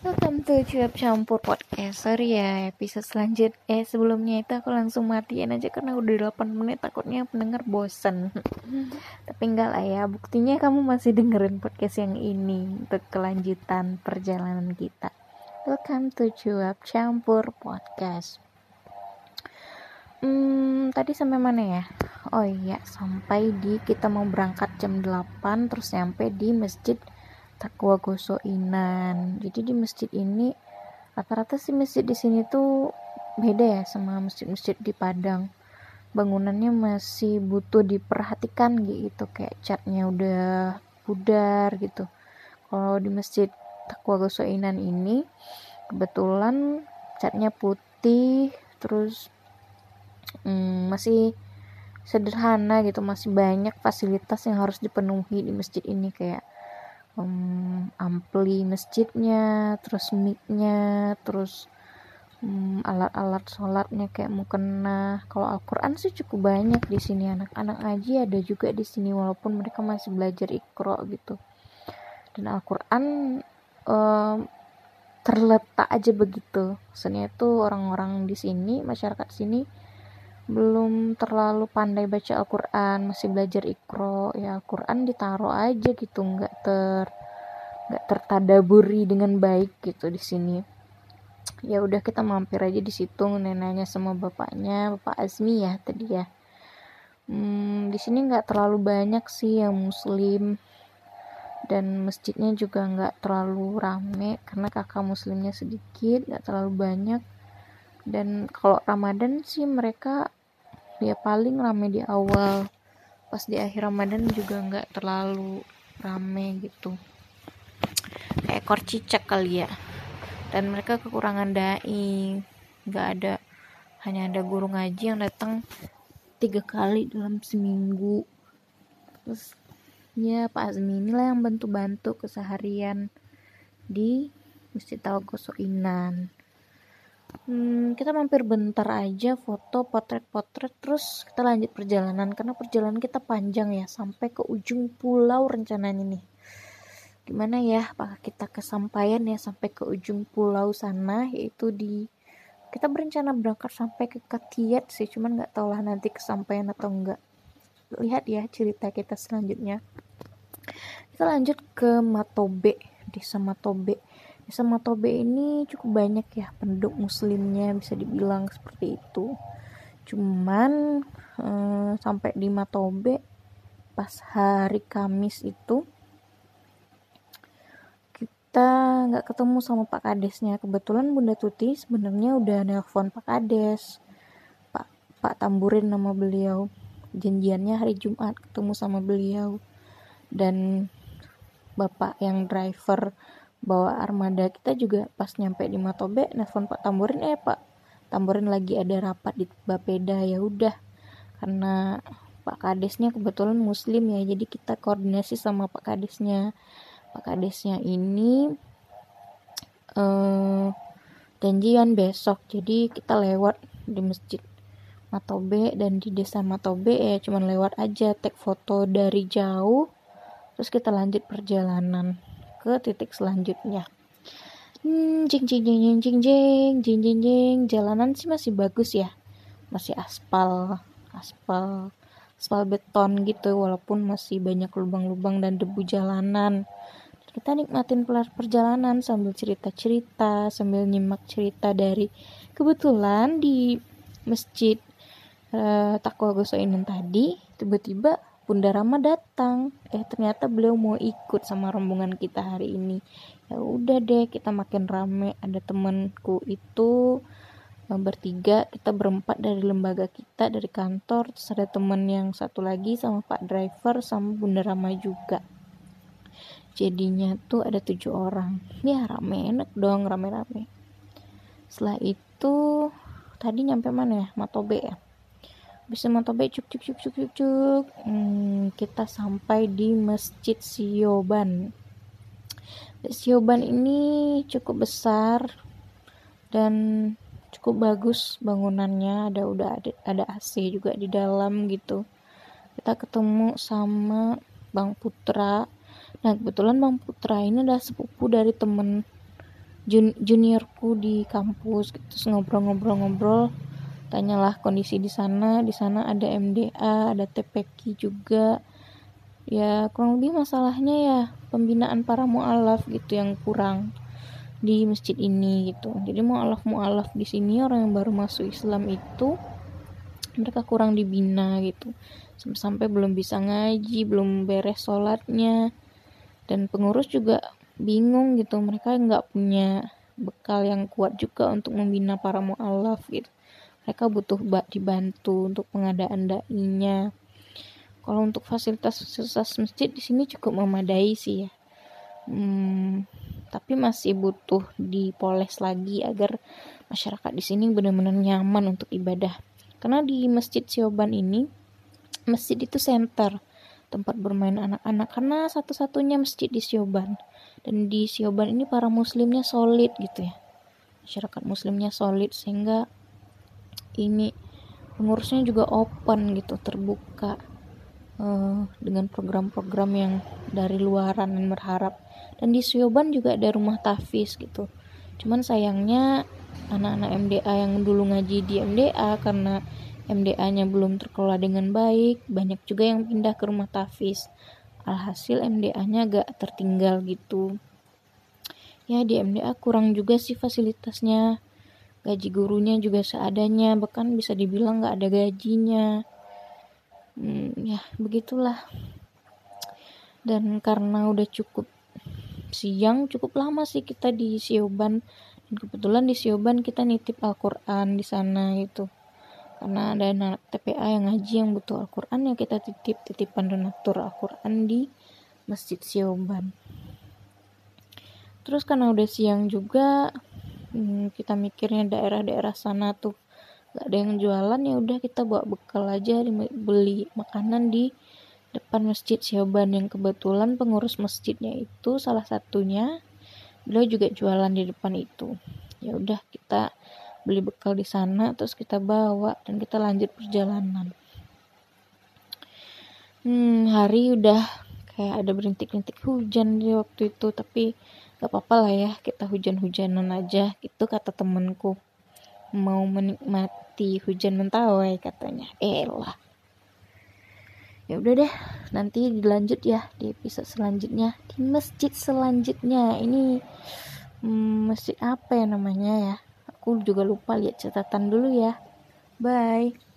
Welcome to Cuap Campur Podcast. Sorry ya episode selanjutnya Eh sebelumnya itu aku langsung matiin aja Karena udah 8 menit. Takutnya pendengar bosen. Tapi enggak lah ya Buktinya kamu masih dengerin podcast yang ini Untuk kelanjutan perjalanan kita. Welcome to Cuap Campur Podcast. Hmm, tadi sampai mana ya? Oh iya, sampai di kita mau berangkat jam 8 terus nyampe di masjid Takwa Gosoinan. Jadi di masjid ini rata-rata sih masjid di sini tuh beda ya sama masjid-masjid di Padang. Bangunannya masih butuh diperhatikan gitu kayak catnya udah pudar gitu. Kalau di masjid Takwa Gosoinan ini kebetulan catnya putih terus hmm, masih sederhana gitu masih banyak fasilitas yang harus dipenuhi di masjid ini kayak um, ampli masjidnya terus micnya terus um, alat-alat sholatnya kayak mukena kalau Al-Quran sih cukup banyak di sini. Anak-anak ngaji ada juga di sini walaupun mereka masih belajar ikro gitu. Dan Al-Quran um, terletak aja begitu. Maksudnya itu orang-orang di sini masyarakat sini belum terlalu pandai baca Al-Quran masih belajar ikro ya Al-Quran ditaruh aja gitu nggak ter nggak tertadaburi dengan baik gitu di sini. Ya udah kita mampir aja di situ neneknya sama bapaknya bapak Azmi ya tadi ya. Hmm, di sini nggak terlalu banyak sih yang muslim. Dan masjidnya juga nggak terlalu rame karena kakak muslimnya sedikit nggak terlalu banyak dan kalau Ramadan sih mereka ya paling rame di awal. Pas di akhir Ramadan juga nggak terlalu rame gitu. Kayak ekor cicak kali ya. Dan mereka kekurangan dai nggak ada hanya ada guru ngaji yang datang tiga kali dalam seminggu. Terus ya Pak Azmi inilah yang bantu-bantu keseharian di Masjid Talgosoinan hmm, kita mampir bentar aja foto potret-potret terus kita lanjut perjalanan karena perjalanan kita panjang ya sampai ke ujung pulau rencananya nih. Gimana ya apakah kita kesampaian ya sampai ke ujung pulau sana yaitu di kita berencana berangkat sampai ke Katiat sih cuman nggak tahu lah nanti kesampaian atau enggak lihat ya cerita kita selanjutnya. Kita lanjut ke Matobe desa Matobe sama Tobe ini cukup banyak ya penduduk muslimnya bisa dibilang seperti itu. Cuman eh, sampai di Matobe pas hari Kamis itu kita nggak ketemu sama Pak Kadesnya. Kebetulan Bunda Tuti sebenarnya udah nelpon Pak Kades. Pak Pak Tamburin nama beliau. Janjiannya hari Jumat ketemu sama beliau. Dan Bapak yang driver bawa armada kita juga pas nyampe di Matobe nelfon Pak Tamburin eh Pak Tamburin lagi ada rapat di Bapeda. Ya udah karena Pak Kadesnya kebetulan muslim ya jadi kita koordinasi sama Pak Kadesnya. Pak Kadesnya ini eh, janjian besok jadi kita lewat di masjid Matobe dan di desa Matobe ya cuman lewat aja take foto dari jauh terus kita lanjut perjalanan ke titik selanjutnya. Hmm, jing jing jing jing jing jing jing jing jing. Jalanan sih masih bagus ya. Masih aspal aspal aspal beton gitu walaupun masih banyak lubang-lubang dan debu jalanan. Kita nikmatin perjalanan sambil cerita-cerita sambil nyimak cerita dari kebetulan di masjid uh, Takwa Gosoinen tadi tiba-tiba Bunda Rama datang. Eh ternyata beliau mau ikut sama rombongan kita hari ini. Ya udah deh kita makin rame. Ada temanku itu eh, bertiga. Kita berempat dari lembaga kita dari kantor. Terus ada teman yang satu lagi sama Pak driver sama Bunda Rama juga. Jadinya tuh ada tujuh orang. Ya rame enak dong rame-rame. Setelah itu tadi nyampe mana ya? Matobe ya bisa motobe cuk cuk cuk cuk cuk cuk. Hmm, kita sampai di masjid Sioban. Sioban ini cukup besar dan cukup bagus bangunannya. Ada udah ada, ada AC juga di dalam gitu. Kita ketemu sama Bang Putra. Nah kebetulan Bang Putra ini adalah sepupu dari temen jun juniorku di kampus gitu. ngobrol-ngobrol-ngobrol tanyalah kondisi di sana. Di sana ada MDA ada TPQ juga. Ya kurang lebih masalahnya ya pembinaan para mualaf gitu yang kurang di masjid ini gitu. Jadi mualaf mualaf di sini orang yang baru masuk Islam itu mereka kurang dibina gitu. Sampai belum bisa ngaji belum beres sholatnya. Dan pengurus juga bingung gitu. Mereka nggak punya bekal yang kuat juga untuk membina para mualaf gitu mereka butuh dibantu untuk pengadaan dainya. Kalau untuk fasilitas-fasilitas masjid di sini cukup memadai sih ya. Hmm, tapi masih butuh dipoles lagi agar masyarakat di sini benar-benar nyaman untuk ibadah. Karena di masjid Sioban ini masjid itu center tempat bermain anak-anak. Karena satu-satunya masjid di Sioban. Dan di Sioban ini para muslimnya solid gitu ya. Masyarakat muslimnya solid sehingga ini. Pengurusnya juga open gitu terbuka uh, dengan program-program yang dari luaran dan berharap. Dan di Sioban juga ada rumah tafis gitu. Cuman sayangnya anak-anak MDA yang dulu ngaji di MDA karena MDA-nya belum terkelola dengan baik banyak juga yang pindah ke rumah tafis. Alhasil MDA-nya agak tertinggal gitu. Ya di MDA kurang juga sih fasilitasnya gaji gurunya juga seadanya bahkan bisa dibilang nggak ada gajinya. Hmm, ya begitulah. Dan karena udah cukup siang cukup lama sih kita di Sioban. Dan kebetulan di Sioban kita nitip Al-Quran di sana gitu. Karena ada anak TPA yang ngaji yang butuh Al-Quran ya kita titip titipan donatur Al-Quran di Masjid Sioban. Terus karena udah siang juga hmm, kita mikirnya daerah-daerah sana tuh gak ada yang jualan ya udah kita bawa bekal aja beli makanan di depan masjid Syaban. Yang kebetulan pengurus masjidnya itu salah satunya beliau juga jualan di depan itu. Ya udah kita beli bekal di sana terus kita bawa dan kita lanjut perjalanan. Hmm, hari udah kayak ada berintik-rintik hujan di waktu itu tapi gak apa-apa lah ya kita hujan-hujanan aja itu kata temenku mau menikmati hujan mentawai katanya. Eh lah. Ya udah deh nanti dilanjut ya di episode selanjutnya. Di masjid selanjutnya. Ini hmm, masjid apa ya namanya ya? Aku juga lupa lihat catatan dulu ya. Bye